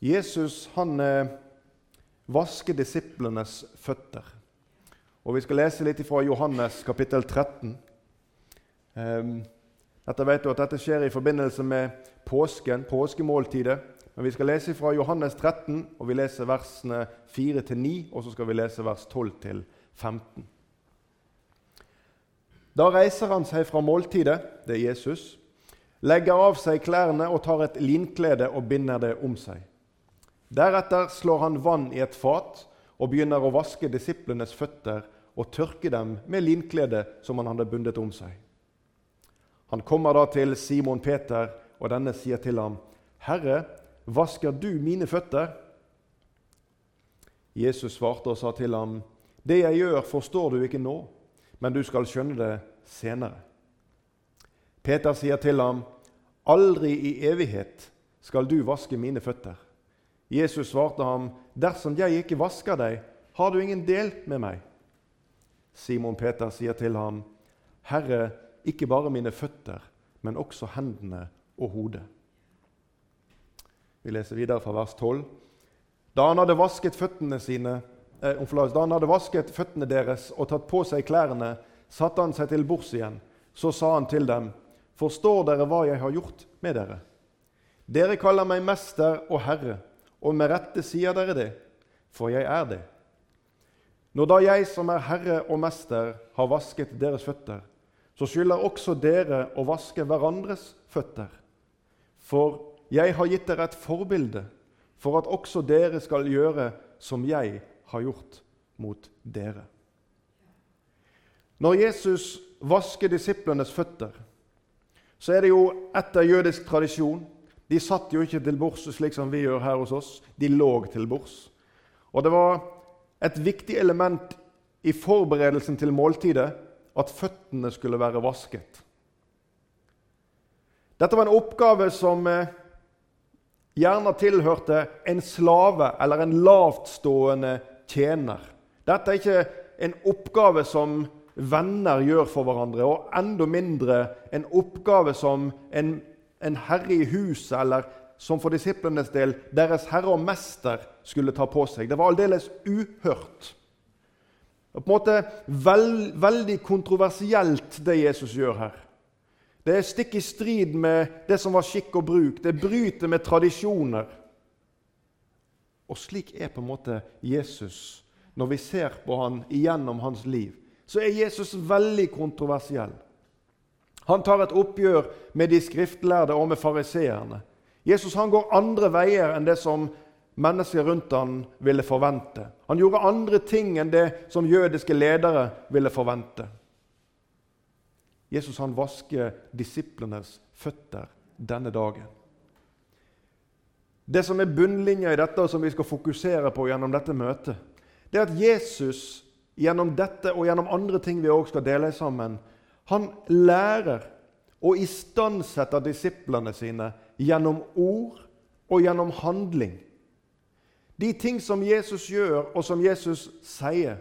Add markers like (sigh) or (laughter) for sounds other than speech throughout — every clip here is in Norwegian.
Jesus han eh, vasker disiplenes føtter. Og Vi skal lese litt fra Johannes kapittel 13. Eh, dette vet du at dette skjer i forbindelse med påsken, påskemåltidet. Men vi skal lese fra Johannes 13, og vi leser versene 4-9, og så skal vi lese vers 12-15. Da reiser han seg fra måltidet, det er Jesus, legger av seg klærne og tar et linklede og binder det om seg. Deretter slår han vann i et fat og begynner å vaske disiplenes føtter og tørke dem med linkledet som han hadde bundet om seg. Han kommer da til Simon Peter, og denne sier til ham, 'Herre, vasker du mine føtter?' Jesus svarte og sa til ham, 'Det jeg gjør, forstår du ikke nå, men du skal skjønne det senere.' Peter sier til ham, 'Aldri i evighet skal du vaske mine føtter.' Jesus svarte ham, 'Dersom jeg ikke vasker deg, har du ingen del med meg.' Simon Peter sier til ham, 'Herre, ikke bare mine føtter, men også hendene og hodet.' Vi leser videre fra vers 12. Da han hadde vasket føttene sine, eh, da han hadde vasket føttene deres og tatt på seg klærne, satte han seg til bords igjen. Så sa han til dem, 'Forstår dere hva jeg har gjort med dere?' 'Dere kaller meg mester og herre.' Og med rette sier dere det, for jeg er det. Når da jeg som er herre og mester, har vasket deres føtter, så skylder også dere å vaske hverandres føtter. For jeg har gitt dere et forbilde, for at også dere skal gjøre som jeg har gjort mot dere. Når Jesus vasker disiplenes føtter, så er det jo etter jødisk tradisjon de satt jo ikke til bords slik som vi gjør her hos oss. De lå til bords. Og det var et viktig element i forberedelsen til måltidet at føttene skulle være vasket. Dette var en oppgave som eh, gjerne tilhørte en slave eller en lavtstående tjener. Dette er ikke en oppgave som venner gjør for hverandre, og enda mindre en oppgave som en en herre i huset, eller som for disiplenes del deres herre og mester skulle ta på seg. Det var aldeles uhørt. Og på en måte veld, Veldig kontroversielt, det Jesus gjør her. Det er stikk i strid med det som var skikk og bruk. Det bryter med tradisjoner. Og slik er på en måte Jesus når vi ser på han igjennom hans liv. Så er Jesus veldig kontroversiell. Han tar et oppgjør med de skriftlærde og med fariseerne. Jesus han går andre veier enn det som mennesker rundt ham ville forvente. Han gjorde andre ting enn det som jødiske ledere ville forvente. Jesus han vasker disiplenes føtter denne dagen. Det som er bunnlinja i dette, og som vi skal fokusere på gjennom dette møtet, det er at Jesus gjennom dette og gjennom andre ting vi også skal dele sammen, han lærer og istandsetter disiplene sine gjennom ord og gjennom handling. De ting som Jesus gjør, og som Jesus sier,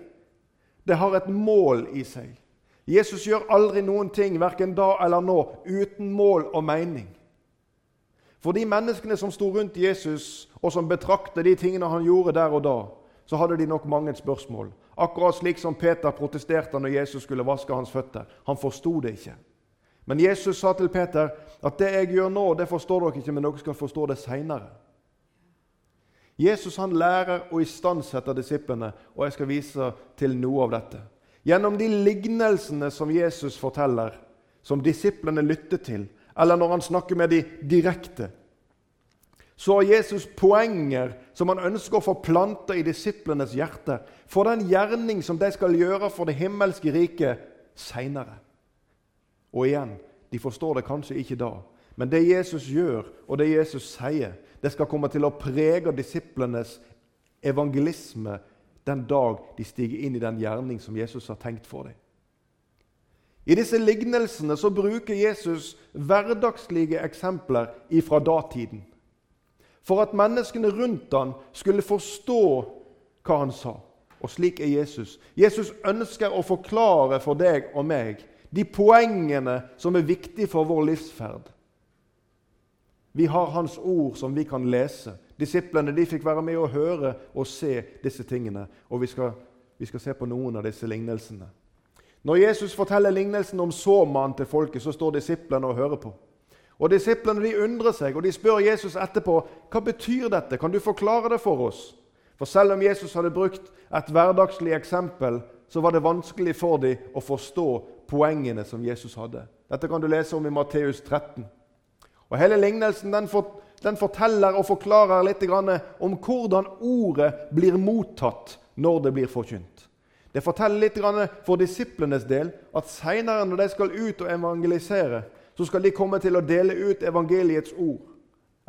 det har et mål i seg. Jesus gjør aldri noen ting, verken da eller nå, uten mål og mening. For de menneskene som sto rundt Jesus, og som betraktet de tingene han gjorde der og da, så hadde de nok mange spørsmål. Akkurat slik som Peter protesterte når Jesus skulle vaske hans føtter. Han forsto det ikke. Men Jesus sa til Peter at det jeg gjør nå, det forstår dere ikke, men dere skal forstå det seinere. Jesus han lærer å istandsette disiplene, og jeg skal vise til noe av dette. Gjennom de lignelsene som Jesus forteller, som disiplene lytter til, eller når han snakker med dem direkte, så har Jesus poenger som han ønsker å forplante i disiplenes hjerte for den gjerning som de skal gjøre for det himmelske riket seinere. Og igjen, de forstår det kanskje ikke da, men det Jesus gjør, og det Jesus sier, det skal komme til å prege disiplenes evangelisme den dag de stiger inn i den gjerning som Jesus har tenkt for dem. I disse lignelsene så bruker Jesus hverdagslige eksempler fra datiden for at menneskene rundt ham skulle forstå hva han sa. Og slik er Jesus. Jesus ønsker å forklare for deg og meg de poengene som er viktige for vår livsferd. Vi har Hans ord som vi kan lese. Disiplene de fikk være med å høre og se disse tingene. Og vi skal, vi skal se på noen av disse lignelsene. Når Jesus forteller lignelsen om såmannen til folket, så står disiplene og hører på. Og Disiplene de undrer seg, og de spør Jesus etterpå hva betyr dette. Kan du forklare det for oss? For selv om Jesus hadde brukt et hverdagslig eksempel, så var det vanskelig for dem å forstå poengene som Jesus hadde. Dette kan du lese om i Matteus 13. Og Hele lignelsen den, for, den forteller og forklarer litt om hvordan ordet blir mottatt når det blir forkynt. Det forteller litt for disiplenes del at seinere, når de skal ut og evangelisere, så skal de komme til å dele ut evangeliets ord.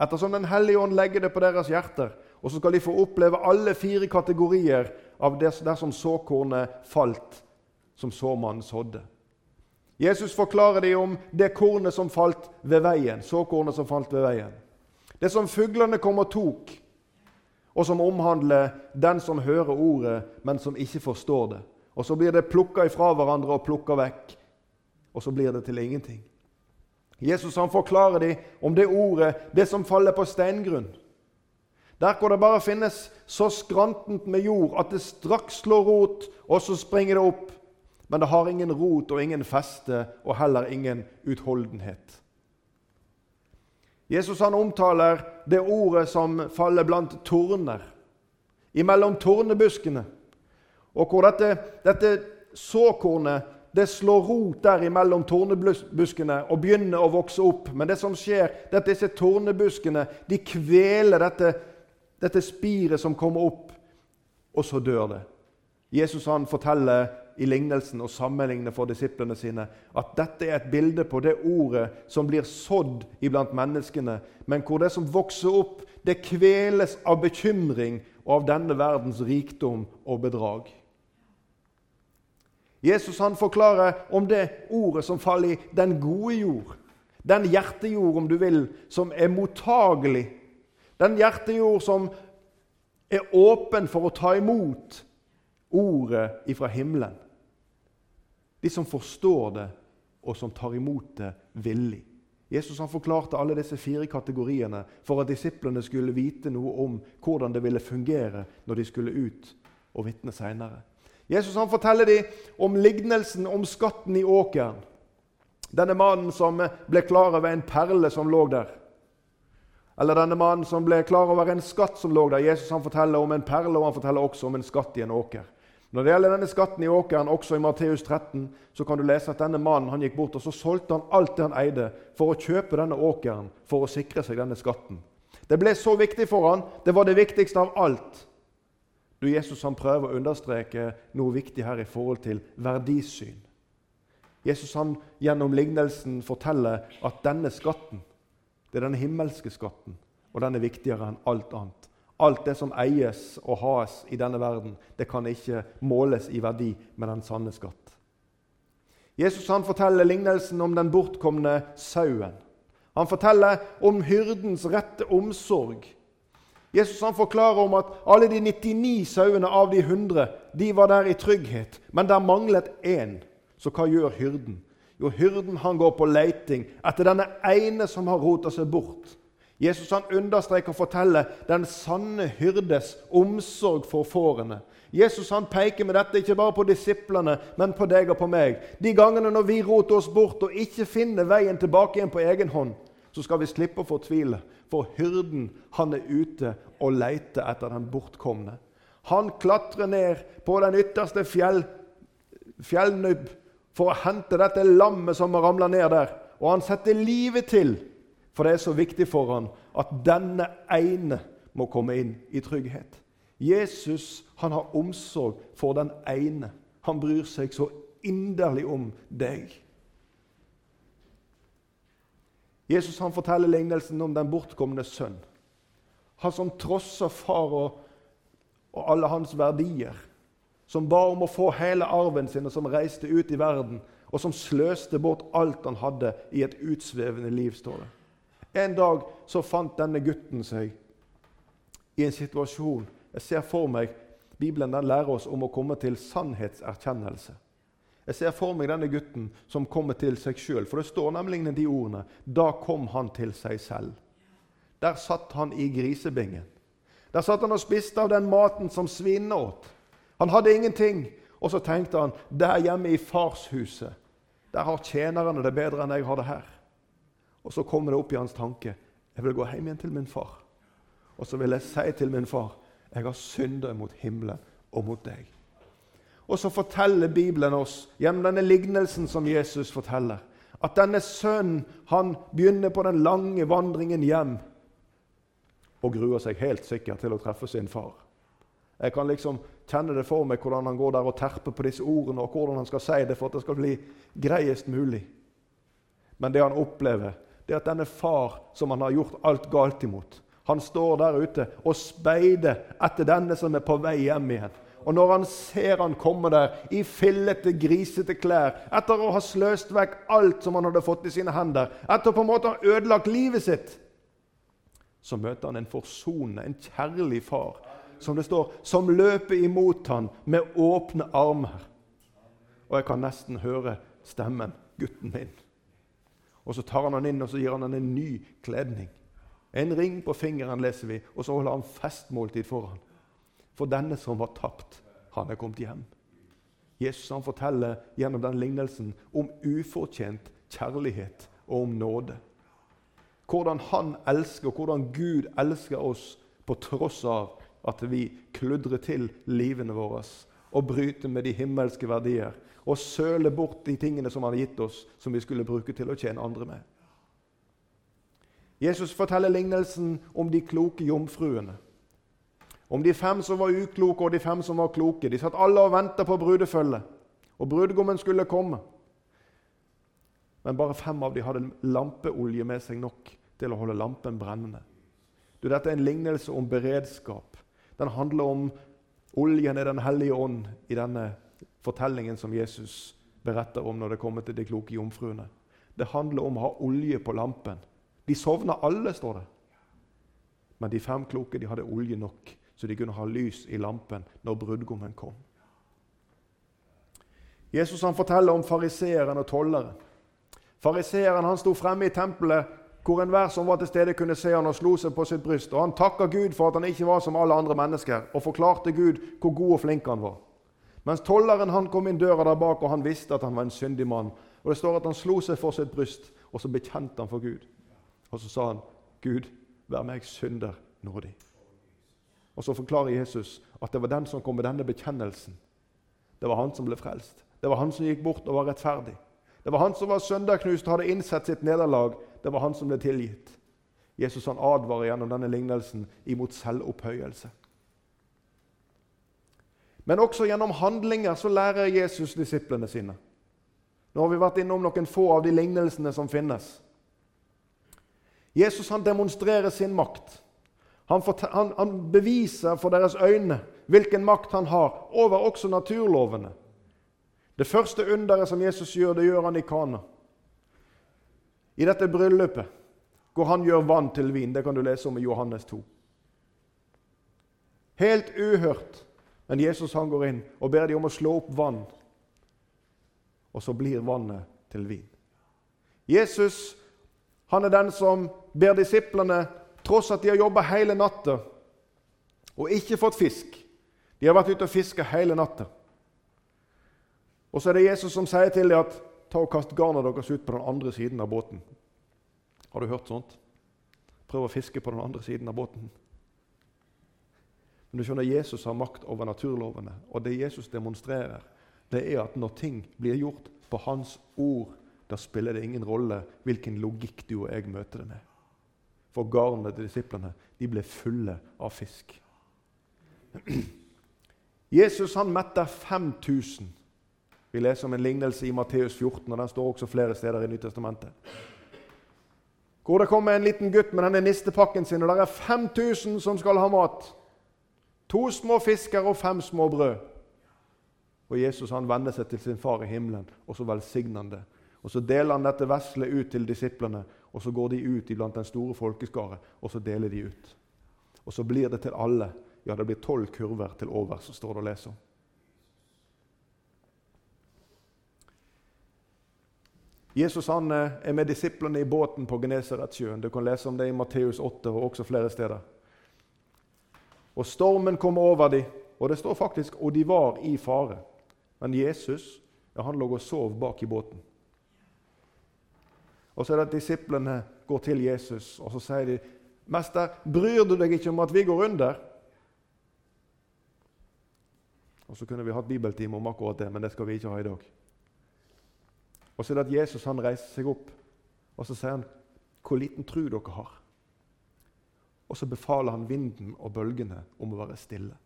Ettersom Den hellige ånd legger det på deres hjerter. Og så skal de få oppleve alle fire kategorier av det dersom såkornet falt som såmannen sådde. Jesus forklarer dem om det kornet som falt ved veien. såkornet som falt ved veien. Det som fuglene kom og tok, og som omhandler den som hører ordet, men som ikke forstår det. Og Så blir det plukka ifra hverandre og plukka vekk, og så blir det til ingenting. Jesus han forklarer dem om det ordet, det som faller på steingrunn. Der hvor det bare finnes så skrantent med jord at det straks slår rot, og så springer det opp. Men det har ingen rot og ingen feste og heller ingen utholdenhet. Jesus han omtaler det ordet som faller blant torner, imellom tornebuskene. Og hvor dette, dette såkornet det slår rot der imellom tornebuskene og begynner å vokse opp. Men det som skjer, det er at disse tornebuskene de kveler dette, dette spiret som kommer opp, og så dør det. Jesus han forteller i lignelsen og sammenligner for disiplene sine at dette er et bilde på det ordet som blir sådd iblant menneskene, men hvor det som vokser opp, det kveles av bekymring og av denne verdens rikdom og bedrag. Jesus han forklarer om det ordet som faller i den gode jord. Den hjertejord, om du vil, som er mottagelig. Den hjertejord som er åpen for å ta imot ordet ifra himmelen. De som forstår det, og som tar imot det villig. Jesus han forklarte alle disse fire kategoriene for at disiplene skulle vite noe om hvordan det ville fungere når de skulle ut og vitne seinere. Jesus han forteller dem om lignelsen om skatten i åkeren. Denne mannen som ble klar over en perle som lå der. Eller denne mannen som ble klar over en skatt som lå der. Jesus han forteller om en perle, og han forteller også om en skatt i en åker. Når det gjelder denne skatten i åkeren, også i Matteus 13, så kan du lese at denne mannen han gikk bort og så solgte han alt det han eide, for å kjøpe denne åkeren for å sikre seg denne skatten. Det ble så viktig for han, det var det viktigste av alt. Du, Jesus han prøver å understreke noe viktig her i forhold til verdisyn. Jesus han gjennom lignelsen forteller at denne skatten, det er den himmelske skatten, og den er viktigere enn alt annet. Alt det som eies og has i denne verden, det kan ikke måles i verdi med den sanne skatt. Jesus han forteller lignelsen om den bortkomne sauen. Han forteller om hyrdens rette omsorg Jesus han forklarer om at alle de 99 sauene av de 100 de var der i trygghet, men der manglet én. Så hva gjør hyrden? Jo, hyrden han går på leiting etter denne ene som har rota seg bort. Jesus han understreker og forteller den sanne hyrdes omsorg for fårene. Jesus han peker med dette ikke bare på disiplene, men på deg og på meg. De gangene når vi roter oss bort og ikke finner veien tilbake igjen på egen hånd, så skal vi slippe å fortvile. For hyrden han er ute og leter etter den bortkomne. Han klatrer ned på den ytterste fjell, fjellnubb for å hente dette lammet som har ramla ned der. Og han setter livet til, for det er så viktig for han at denne ene må komme inn i trygghet. Jesus han har omsorg for den ene. Han bryr seg så inderlig om deg. Jesus han forteller lignelsen om den bortkomne sønn. Han som trosser far og, og alle hans verdier. Som ba om å få hele arven sin, og som reiste ut i verden. Og som sløste bort alt han hadde i et utsvevende liv. står det. En dag så fant denne gutten seg i en situasjon Jeg ser for meg Bibelen den lærer oss om å komme til sannhetserkjennelse. Jeg ser for meg denne gutten som kommer til seg sjøl. For det står nemlig de ordene. Da kom han til seg selv. Der satt han i grisebingen. Der satt han og spiste av den maten som svinene åt. Han hadde ingenting. Og så tenkte han der hjemme i farshuset, der har tjenerne det bedre enn jeg har det her. Og så kommer det opp i hans tanke jeg vil gå hjem igjen til min far. Og så vil jeg si til min far jeg har syndet mot himmelen og mot deg. Og så forteller Bibelen oss, gjennom denne lignelsen som Jesus forteller, at denne sønnen han begynner på den lange vandringen hjem og gruer seg helt sikkert til å treffe sin far. Jeg kan liksom kjenne det for meg hvordan han går der og terper på disse ordene, og hvordan han skal si det for at det skal bli greiest mulig. Men det han opplever, det er at denne far som han har gjort alt galt imot, han står der ute og speider etter denne som er på vei hjem igjen. Og når han ser han komme der i fillete, grisete klær, etter å ha sløst vekk alt som han hadde fått i sine hender, etter på en måte å ha ødelagt livet sitt, så møter han en forsonende, en kjærlig far, som det står, som løper imot han med åpne armer. Og jeg kan nesten høre stemmen 'Gutten min'. Og Så tar han han inn og så gir han han en ny kledning. En ring på fingeren, leser vi, og så holder han festmåltid for han. For denne som var tapt, han er kommet hjem. Jesus han forteller gjennom den lignelsen om ufortjent kjærlighet og om nåde. Hvordan han elsker, og hvordan Gud elsker oss på tross av at vi kludrer til livene våre og bryter med de himmelske verdier og søler bort de tingene som han har gitt oss, som vi skulle bruke til å tjene andre med. Jesus forteller lignelsen om de kloke jomfruene. Om de fem som var ukloke, og de fem som var kloke. De satt alle og venta på brudefølget, og brudgommen skulle komme. Men bare fem av dem hadde lampeolje med seg nok til å holde lampen brennende. Du, dette er en lignelse om beredskap. Den handler om oljen i Den hellige ånd i denne fortellingen som Jesus beretter om når det kommer til de kloke jomfruene. Det handler om å ha olje på lampen. De sovna alle, står det. Men de fem kloke de hadde olje nok, så de kunne ha lys i lampen når brudgommen kom. Jesus han forteller om fariseeren og tolleren. Fariseeren sto fremme i tempelet hvor enhver som var til stede, kunne se han og slo seg på sitt bryst. Og Han takka Gud for at han ikke var som alle andre mennesker, og forklarte Gud hvor god og flink han var. Mens tolleren han kom inn døra der bak, og han visste at han var en syndig mann. Og Det står at han slo seg for sitt bryst, og så bekjente han for Gud. Og så sa han, 'Gud, vær meg synder nådig'. Og Så forklarer Jesus at det var den som kom med denne bekjennelsen. Det var han som ble frelst. Det var han som gikk bort og var rettferdig. Det var han som var sønderknust og hadde innsett sitt nederlag. Det var han som ble tilgitt. Jesus han advarer gjennom denne lignelsen imot selvopphøyelse. Men også gjennom handlinger så lærer Jesus disiplene sine. Nå har vi vært innom noen få av de lignelsene som finnes. Jesus han demonstrerer sin makt. Han, han, han beviser for deres øyne hvilken makt han har over også naturlovene. Det første underet som Jesus gjør, det gjør han i Kana. I dette bryllupet hvor han gjør vann til vin. Det kan du lese om i Johannes 2. Helt uhørt. Men Jesus han går inn og ber dem om å slå opp vann. Og så blir vannet til vin. Jesus han er den som ber disiplene, tross at de har jobba hele natta og ikke fått fisk De har vært ute og fiska hele natta. Og så er det Jesus som sier til dem at ta og kast garnet deres ut på den andre siden av båten. Har du hørt sånt? Prøv å fiske på den andre siden av båten. Men du skjønner, Jesus har makt over naturlovene, og det Jesus demonstrerer, det er at når ting blir gjort på Hans ord, da spiller det ingen rolle hvilken logikk du og jeg møter det med. For garnene til disiplene de ble fulle av fisk. (clears throat) Jesus han mette 5000. Vi leser om en lignelse i Matteus 14, og den står også flere steder i Nytestamentet. Hvor det kommer en liten gutt med denne nistepakken sin, og det er 5000 som skal ha mat. To små fisker og fem små brød. Og Jesus han vender seg til sin far i himmelen, og så velsigner han det. Og Så deler han dette veslet ut til disiplene, og så går de ut iblant den store folkeskare, og så deler de ut. Og så blir det til alle. Ja, det blir tolv kurver til over, så står det å lese om. Jesus han eh, er med disiplene i båten på Genesaretsjøen. Du kan lese om det i Matteus 8 og også flere steder. Og Stormen kom over dem, og det står faktisk og de var i fare. Men Jesus ja, han lå og sov bak i båten. Og så er det at Disiplene går til Jesus og så sier de, 'Mester, bryr du deg ikke om at vi går under?' Og Så kunne vi hatt bibeltime om akkurat det, men det skal vi ikke ha i dag. Og så er det at Jesus han reiser seg opp og så sier han, 'Hvor liten tru dere har.' Og så befaler han vinden og bølgene om å være stille.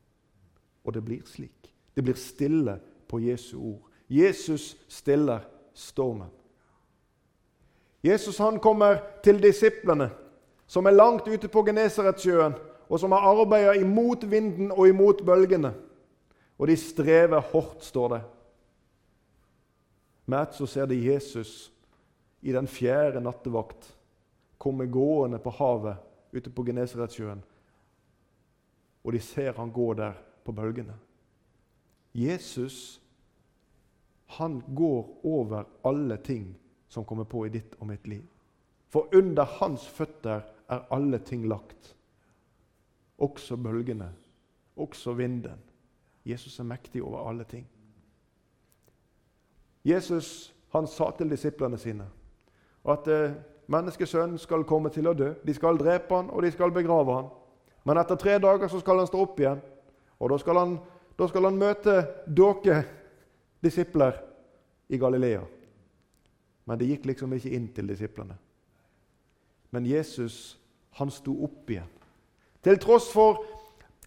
Og det blir slik. Det blir stille på Jesu ord. Jesus stiller stormen. Jesus han kommer til disiplene, som er langt ute på Genesaretsjøen, og som har arbeidet imot vinden og imot bølgene. Og de strever hardt, står det. Med ett så ser de Jesus i den fjerde nattevakt komme gående på havet ute på Genesaretsjøen. Og de ser han gå der på bølgene. Jesus han går over alle ting som kommer på i ditt og mitt liv. For under hans føtter er alle ting lagt. Også bølgene, også vinden. Jesus er mektig over alle ting. Jesus han sa til disiplene sine at eh, menneskesønnen skal komme til å dø. De skal drepe han, og de skal begrave han. Men etter tre dager så skal han stå opp igjen. Og da skal han, da skal han møte dere disipler i Galilea. Men det gikk liksom ikke inn til disiplene. Men Jesus han sto opp igjen. Til tross for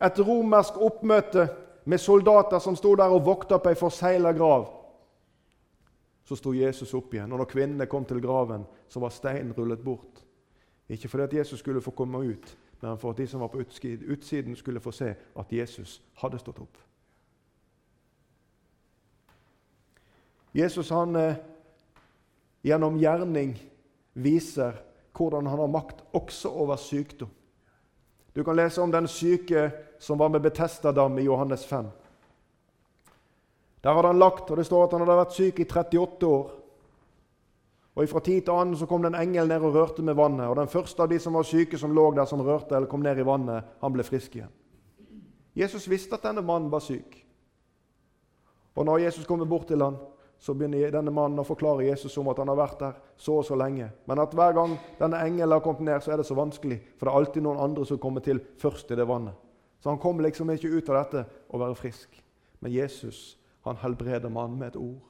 et romersk oppmøte med soldater som sto der og vokta på ei forsegla grav, så sto Jesus opp igjen. Og når kvinnene kom til graven, så var steinen rullet bort. Ikke fordi at Jesus skulle få komme ut, men for at de som var på utsiden, skulle få se at Jesus hadde stått opp. Jesus han eh, gjennom gjerning viser hvordan han har makt også over sykdom. Du kan lese om den syke som var med Betestadam i Johannes 5. Der hadde han lagt, og det står at han hadde vært syk i 38 år. Og Fra tid til annen så kom det en engel ned og rørte med vannet. og Den første av de som var syke, som lå der, som rørte eller kom ned i vannet, han ble frisk igjen. Jesus visste at denne mannen var syk. Og Når Jesus kommer bort til ham, så begynner denne mannen å forklare Jesus om at han har vært der så og så lenge. Men at hver gang denne engelen har kommet ned, så er det så vanskelig. For det er alltid noen andre som kommer til først i det vannet. Så han kom liksom ikke ut av dette å være frisk. Men Jesus han helbreder mannen med et ord.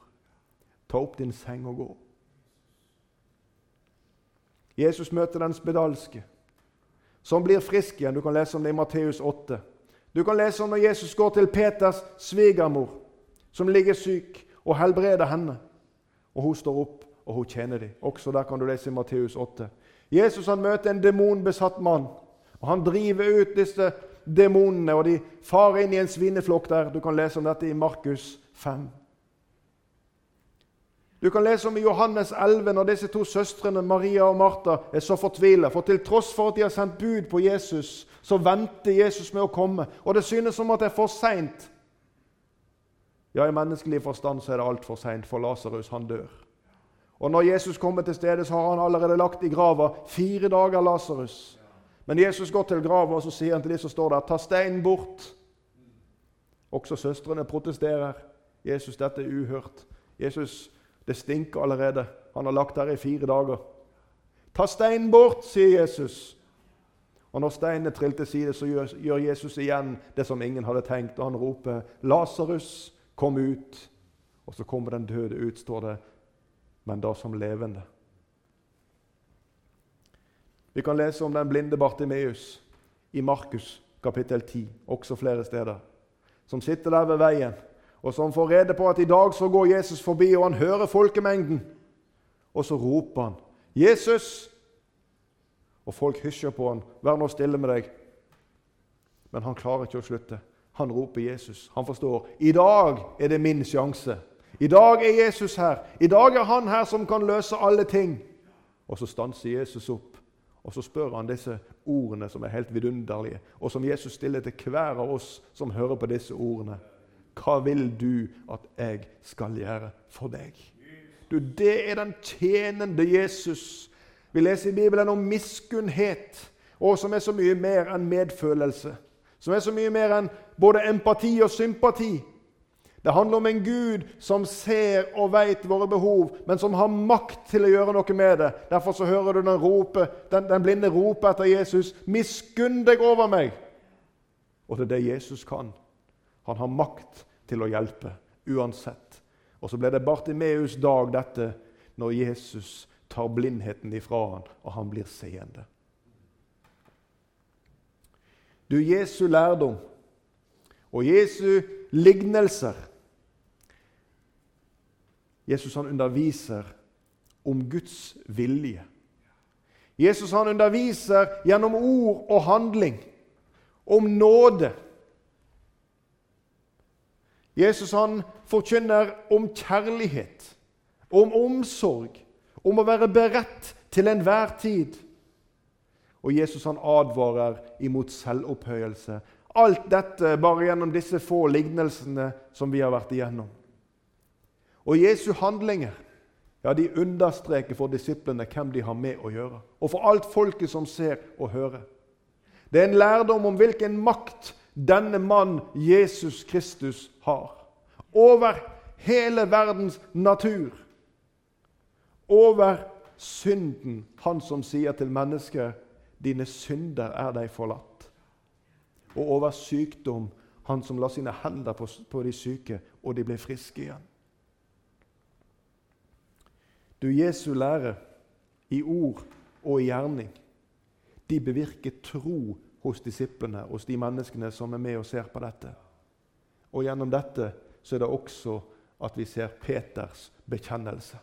Ta opp din seng og gå. Jesus møter den spedalske, som blir frisk igjen. Du kan lese om det i Matteus 8. Du kan lese om når Jesus går til Peters svigermor, som ligger syk, og helbreder henne. Og hun står opp, og hun tjener dem. Også der kan du lese i Matteus 8. Jesus han møter en demonbesatt mann, og han driver ut disse demonene, og de farer inn i en svineflokk der. Du kan lese om dette i Markus 5. Du kan lese om i Johannes 11 når disse to søstrene Maria og Martha er så fortvila. For til tross for at de har sendt bud på Jesus, så venter Jesus med å komme. Og det synes som at det er for seint. Ja, i menneskelig forstand så er det altfor seint, for Lasarus, han dør. Og når Jesus kommer til stedet, så har han allerede lagt i grava fire dager Lasarus. Men Jesus går til grava, og så sier han til de som står der, ta steinen bort. Også søstrene protesterer. Jesus, dette er uhørt. Jesus, det stinker allerede. Han har lagt her i fire dager. Ta steinen bort, sier Jesus. Og når steinene trill til side, så gjør, Jesus igjen det som ingen hadde tenkt, og han roper 'Lasarus, kom ut'. Og så kommer den døde ut, står det, men da som levende. Vi kan lese om den blinde Bartimeus i Markus kapittel 10, også flere steder, som sitter der ved veien og som får rede på at i dag så går Jesus forbi, og han hører folkemengden. Og så roper han 'Jesus!' Og folk hysjer på han. 'Vær nå stille med deg.' Men han klarer ikke å slutte. Han roper Jesus. Han forstår. I dag er det min sjanse. I dag er Jesus her. I dag er han her som kan løse alle ting. Og så stanser Jesus opp, og så spør han disse ordene som er helt vidunderlige, og som Jesus stiller til hver av oss som hører på disse ordene. Hva vil du at jeg skal gjøre for deg? Du, det er den tjenende Jesus. Vi leser i Bibelen om miskunnhet, og som er så mye mer enn medfølelse. Som er så mye mer enn både empati og sympati. Det handler om en Gud som ser og vet våre behov, men som har makt til å gjøre noe med det. Derfor så hører du den, rope, den, den blinde rope etter Jesus. 'Miskunn deg over meg!' Og det er det Jesus kan. Han har makt til å hjelpe uansett. Og så ble det Bartimeus dag, dette, når Jesus tar blindheten ifra han, og han blir seende. Du, Jesu lærdom og Jesu lignelser Jesus han underviser om Guds vilje. Jesus han underviser gjennom ord og handling om nåde. Jesus han forkynner om kjærlighet, om omsorg, om å være beredt til enhver tid. Og Jesus han advarer imot selvopphøyelse. Alt dette bare gjennom disse få lignelsene som vi har vært igjennom. Og Jesu handlinger ja, de understreker for disiplene hvem de har med å gjøre, og for alt folket som ser og hører. Det er en lærdom om hvilken makt denne mann, Jesus Kristus, har. Over hele verdens natur. Over synden. Han som sier til mennesker 'Dine synder er deg forlatt'. Og over sykdom. Han som la sine hender på, på de syke, og de ble friske igjen. Du, Jesu lære i ord og i gjerning, de bevirker tro hos disiplene, hos de menneskene som er med og ser på dette. Og gjennom dette så er det også at vi ser Peters bekjennelse.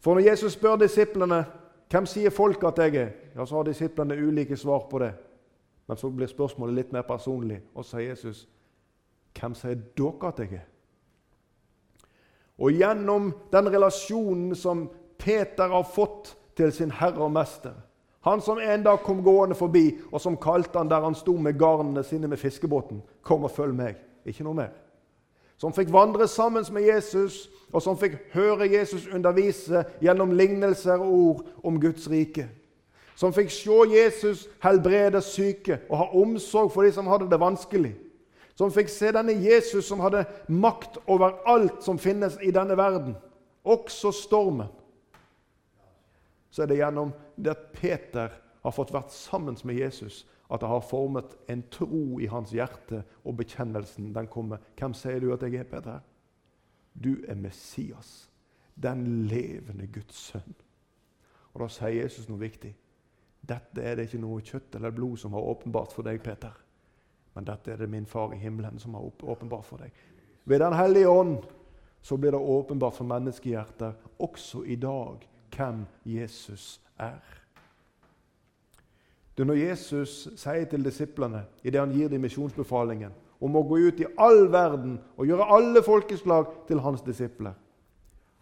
For når Jesus spør disiplene hvem sier folk at jeg er, ja, så har disiplene ulike svar på det. Men så blir spørsmålet litt mer personlig, og så sier Jesus hvem sier dere at jeg er? Og gjennom den relasjonen som Peter har fått til sin herre og mester Han som en dag kom gående forbi, og som kalte han der han sto med garnene sine med fiskebåten. 'Kom og følg meg.' Ikke noe mer. Som fikk vandre sammen med Jesus, og som fikk høre Jesus undervise gjennom lignelser og ord om Guds rike. Som fikk se Jesus helbrede syke og ha omsorg for de som hadde det vanskelig som fikk se denne Jesus som hadde makt over alt som finnes i denne verden, også stormen, så er det gjennom det at Peter har fått vært sammen med Jesus, at det har formet en tro i hans hjerte, og bekjennelsen den kommer. Hvem sier du at jeg er, Peter? Du er Messias, den levende Guds sønn. Og Da sier Jesus noe viktig. Dette er det ikke noe kjøtt eller blod som har åpenbart for deg, Peter. Men dette er det min far i himmelen som har åpenbart for deg. Ved Den hellige ånd så blir det åpenbart for menneskehjerter også i dag hvem Jesus er. Du, når Jesus sier til disiplene idet han gir dem misjonsbefalingen om å gå ut i all verden og gjøre alle folkeslag til hans disipler,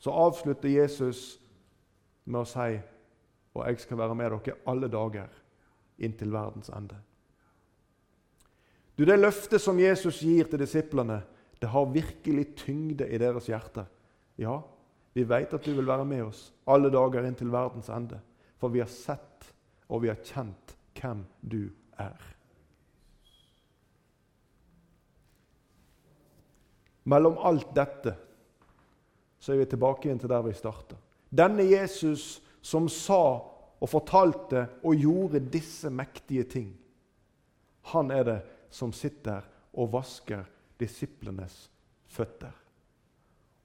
så avslutter Jesus med å si og jeg skal være med dere alle dager inntil verdens ende. Du, Det løftet som Jesus gir til disiplene, det har virkelig tyngde i deres hjerte. Ja, vi vet at du vil være med oss alle dager inntil verdens ende. For vi har sett og vi har kjent hvem du er. Mellom alt dette så er vi tilbake igjen til der vi starta. Denne Jesus som sa og fortalte og gjorde disse mektige ting, han er det som sitter og vasker disiplenes føtter.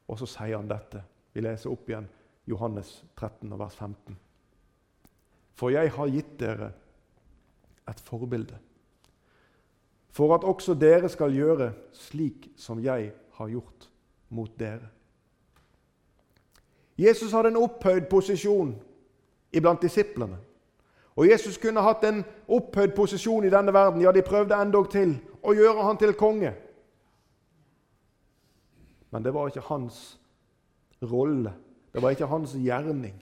Og så sier han dette. Vi leser opp igjen Johannes 13, vers 15. For jeg har gitt dere et forbilde, for at også dere skal gjøre slik som jeg har gjort mot dere. Jesus hadde en opphøyd posisjon iblant disiplene. Og Jesus kunne hatt en opphøyd posisjon i denne verden. Ja, de prøvde endog til å gjøre han til konge. Men det var ikke hans rolle. Det var ikke hans gjerning.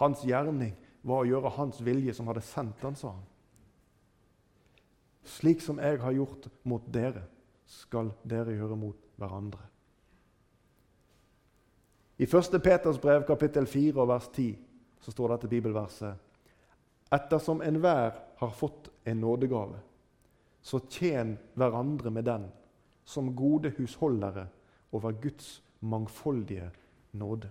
Hans gjerning var å gjøre hans vilje, som hadde sendt han, sa han. Slik som jeg har gjort mot dere, skal dere gjøre mot hverandre. I 1. Peters brev, kapittel 4, vers 10, så står dette bibelverset Ettersom enhver har fått en nådegave, så tjen hverandre med den, som gode husholdere over Guds mangfoldige nåde.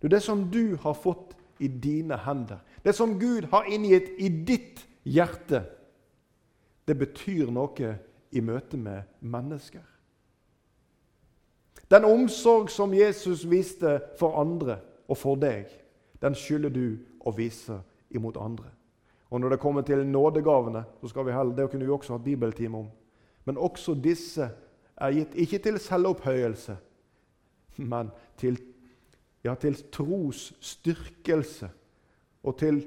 Det som du har fått i dine hender, det som Gud har inngitt i ditt hjerte, det betyr noe i møte med mennesker. Den omsorg som Jesus viste for andre og for deg, den skylder du å vise imot andre. Og Når det kommer til nådegavene, så skal vi heller, det kunne vi også hatt bibeltime om. Men også disse er gitt ikke til selvopphøyelse, men til, ja, til tros styrkelse og til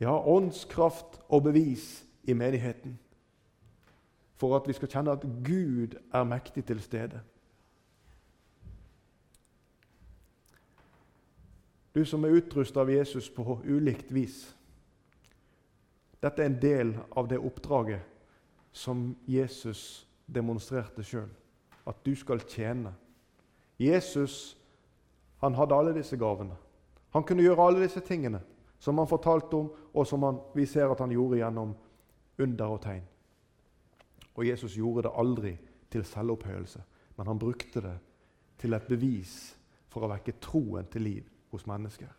ja, åndskraft og bevis i menigheten. For at vi skal kjenne at Gud er mektig til stede. Du som er utrusta av Jesus på ulikt vis. Dette er en del av det oppdraget som Jesus demonstrerte sjøl. At du skal tjene. Jesus han hadde alle disse gavene. Han kunne gjøre alle disse tingene som han fortalte om, og som han, vi ser at han gjorde gjennom under og tegn. Og Jesus gjorde det aldri til selvopphøyelse, men han brukte det til et bevis for å vekke troen til liv hos mennesker.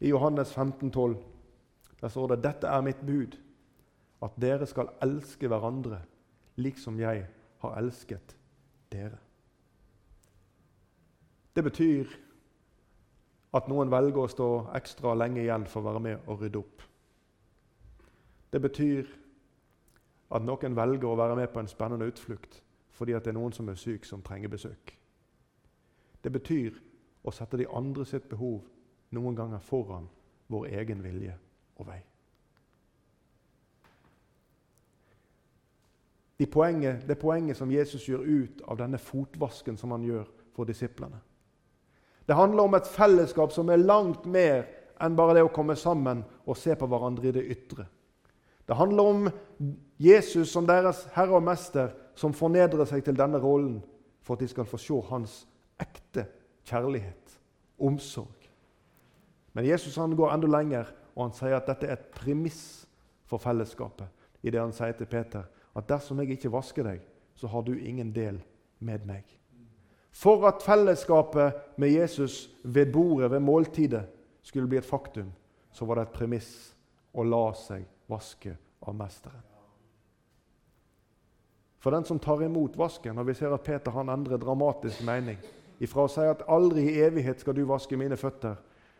I Johannes 15, 12, der står det dette er mitt bud, at dere skal elske hverandre liksom jeg har elsket dere. Det betyr at noen velger å stå ekstra lenge igjen for å være med og rydde opp. Det betyr at noen velger å være med på en spennende utflukt fordi det er noen som er syk, som trenger besøk. Det betyr å sette de andre sitt behov noen ganger foran vår egen vilje og vei. Det poenget, det poenget som Jesus gjør ut av denne fotvasken som han gjør for disiplene. Det handler om et fellesskap som er langt mer enn bare det å komme sammen og se på hverandre i det ytre. Det handler om Jesus som deres herre og mester, som fornedrer seg til denne rollen for at de skal få se hans ekte kjærlighet, omsorg. Men Jesus han går enda lenger, og han sier at dette er et premiss for fellesskapet. I det han sier til Peter at dersom jeg ikke vasker deg, så har du ingen del med meg. For at fellesskapet med Jesus ved bordet, ved måltidet, skulle bli et faktum, så var det et premiss å la seg vaske av Mesteren. For den som tar imot vasken, og vi ser at Peter han endrer dramatisk mening ifra å si at 'aldri i evighet skal du vaske mine føtter',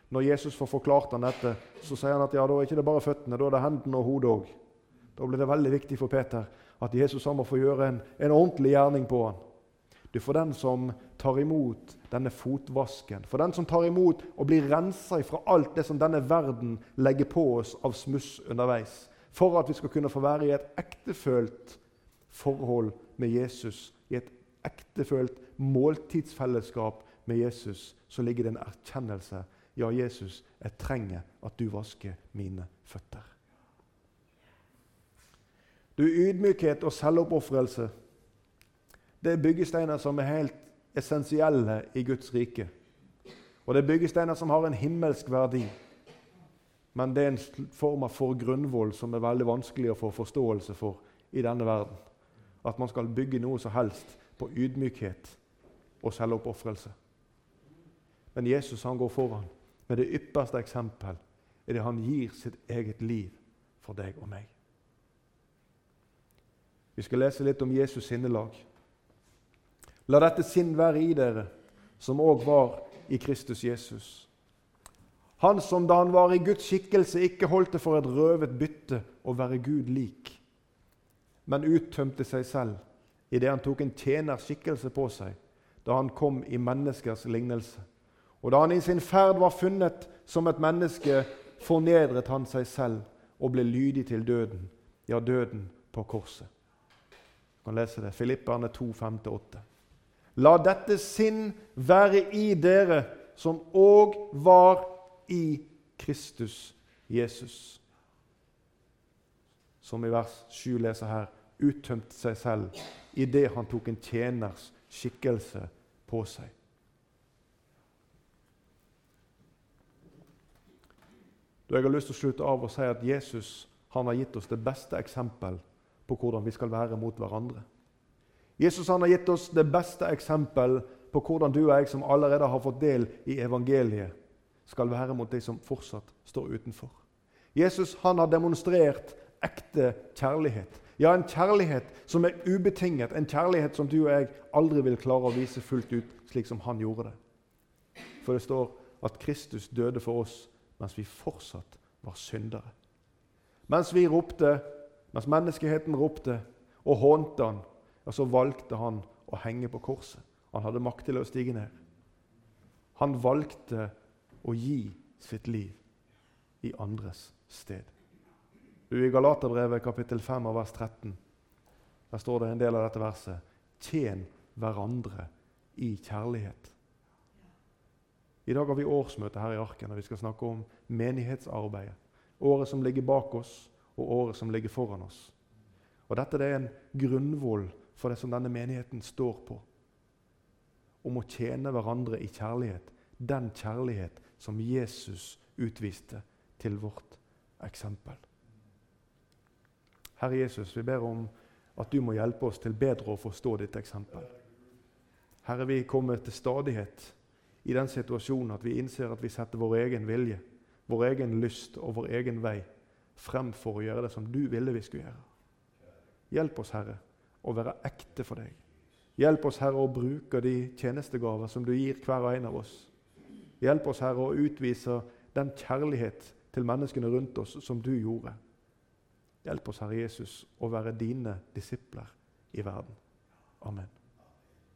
når Jesus får forklart han dette, så sier han at ja, da er ikke det bare føttene, da er det hendene og hodet òg. Da blir det veldig viktig for Peter at Jesus må få gjøre en, en ordentlig gjerning på han. Du, For den som tar imot denne fotvasken, for den som tar imot og blir rensa fra alt det som denne verden legger på oss av smuss underveis, for at vi skal kunne få være i et ektefølt forhold med Jesus, i et ektefølt måltidsfellesskap med Jesus, så ligger det en erkjennelse. Ja, Jesus, jeg trenger at du vasker mine føtter. Du, Ydmykhet og selvoppofrelse det er byggesteiner som er helt essensielle i Guds rike. Og det er byggesteiner som har en himmelsk verdi. Men det er en form for grunnvoll som er veldig vanskelig å få forståelse for i denne verden. At man skal bygge noe som helst på ydmykhet og selvoppofrelse. Men Jesus han går foran med det ypperste eksempel i det han gir sitt eget liv for deg og meg. Vi skal lese litt om Jesus sinnelag. La dette sinn være i dere, som òg var i Kristus Jesus. Han som da han var i Guds skikkelse, ikke holdt det for et røvet bytte å være Gud lik, men uttømte seg selv idet han tok en tjenerskikkelse på seg da han kom i menneskers lignelse. Og da han i sin ferd var funnet som et menneske, fornedret han seg selv og ble lydig til døden, ja, døden på korset. Du kan lese det. Filipperne 2, 5-8. La dette sinn være i dere, som òg var i Kristus Jesus. Som i vers 7 leser her uttømte seg selv idet han tok en tjeners skikkelse på seg. Da jeg har lyst til å slutte av og si at Jesus han har gitt oss det beste eksempel på hvordan vi skal være mot hverandre. Jesus han har gitt oss det beste eksempel på hvordan du og jeg som allerede har fått del i evangeliet, skal være mot de som fortsatt står utenfor. Jesus han har demonstrert ekte kjærlighet. Ja, en kjærlighet som er ubetinget, en kjærlighet som du og jeg aldri vil klare å vise fullt ut slik som han gjorde det. For det står at Kristus døde for oss mens vi fortsatt var syndere. Mens vi ropte, mens menneskeheten ropte og hånte han, ja, så valgte han å henge på korset. Han hadde makt til å stige ned. Han valgte å gi sitt liv i andres sted. Du, I Galaterbrevet kapittel 5 av vers 13 der står det en del av dette verset. Tjen hverandre i kjærlighet. I dag har vi årsmøte her i Arken, og vi skal snakke om menighetsarbeidet. Året som ligger bak oss, og året som ligger foran oss. Og Dette det er en grunnvoll for det som denne menigheten står på. Om å tjene hverandre i kjærlighet. Den kjærlighet som Jesus utviste til vårt eksempel. Herre Jesus, vi ber om at du må hjelpe oss til bedre å forstå ditt eksempel. Herre, vi kommer til stadighet i den situasjonen at vi innser at vi setter vår egen vilje, vår egen lyst og vår egen vei fremfor å gjøre det som du ville vi skulle gjøre. Hjelp oss, Herre, å være ekte for deg. Hjelp oss, Herre, å bruke de tjenestegaver som du gir hver og en av oss. Hjelp oss, Herre, å utvise den kjærlighet til menneskene rundt oss som du gjorde. Hjelp oss, Herre Jesus, å være dine disipler i verden. Amen.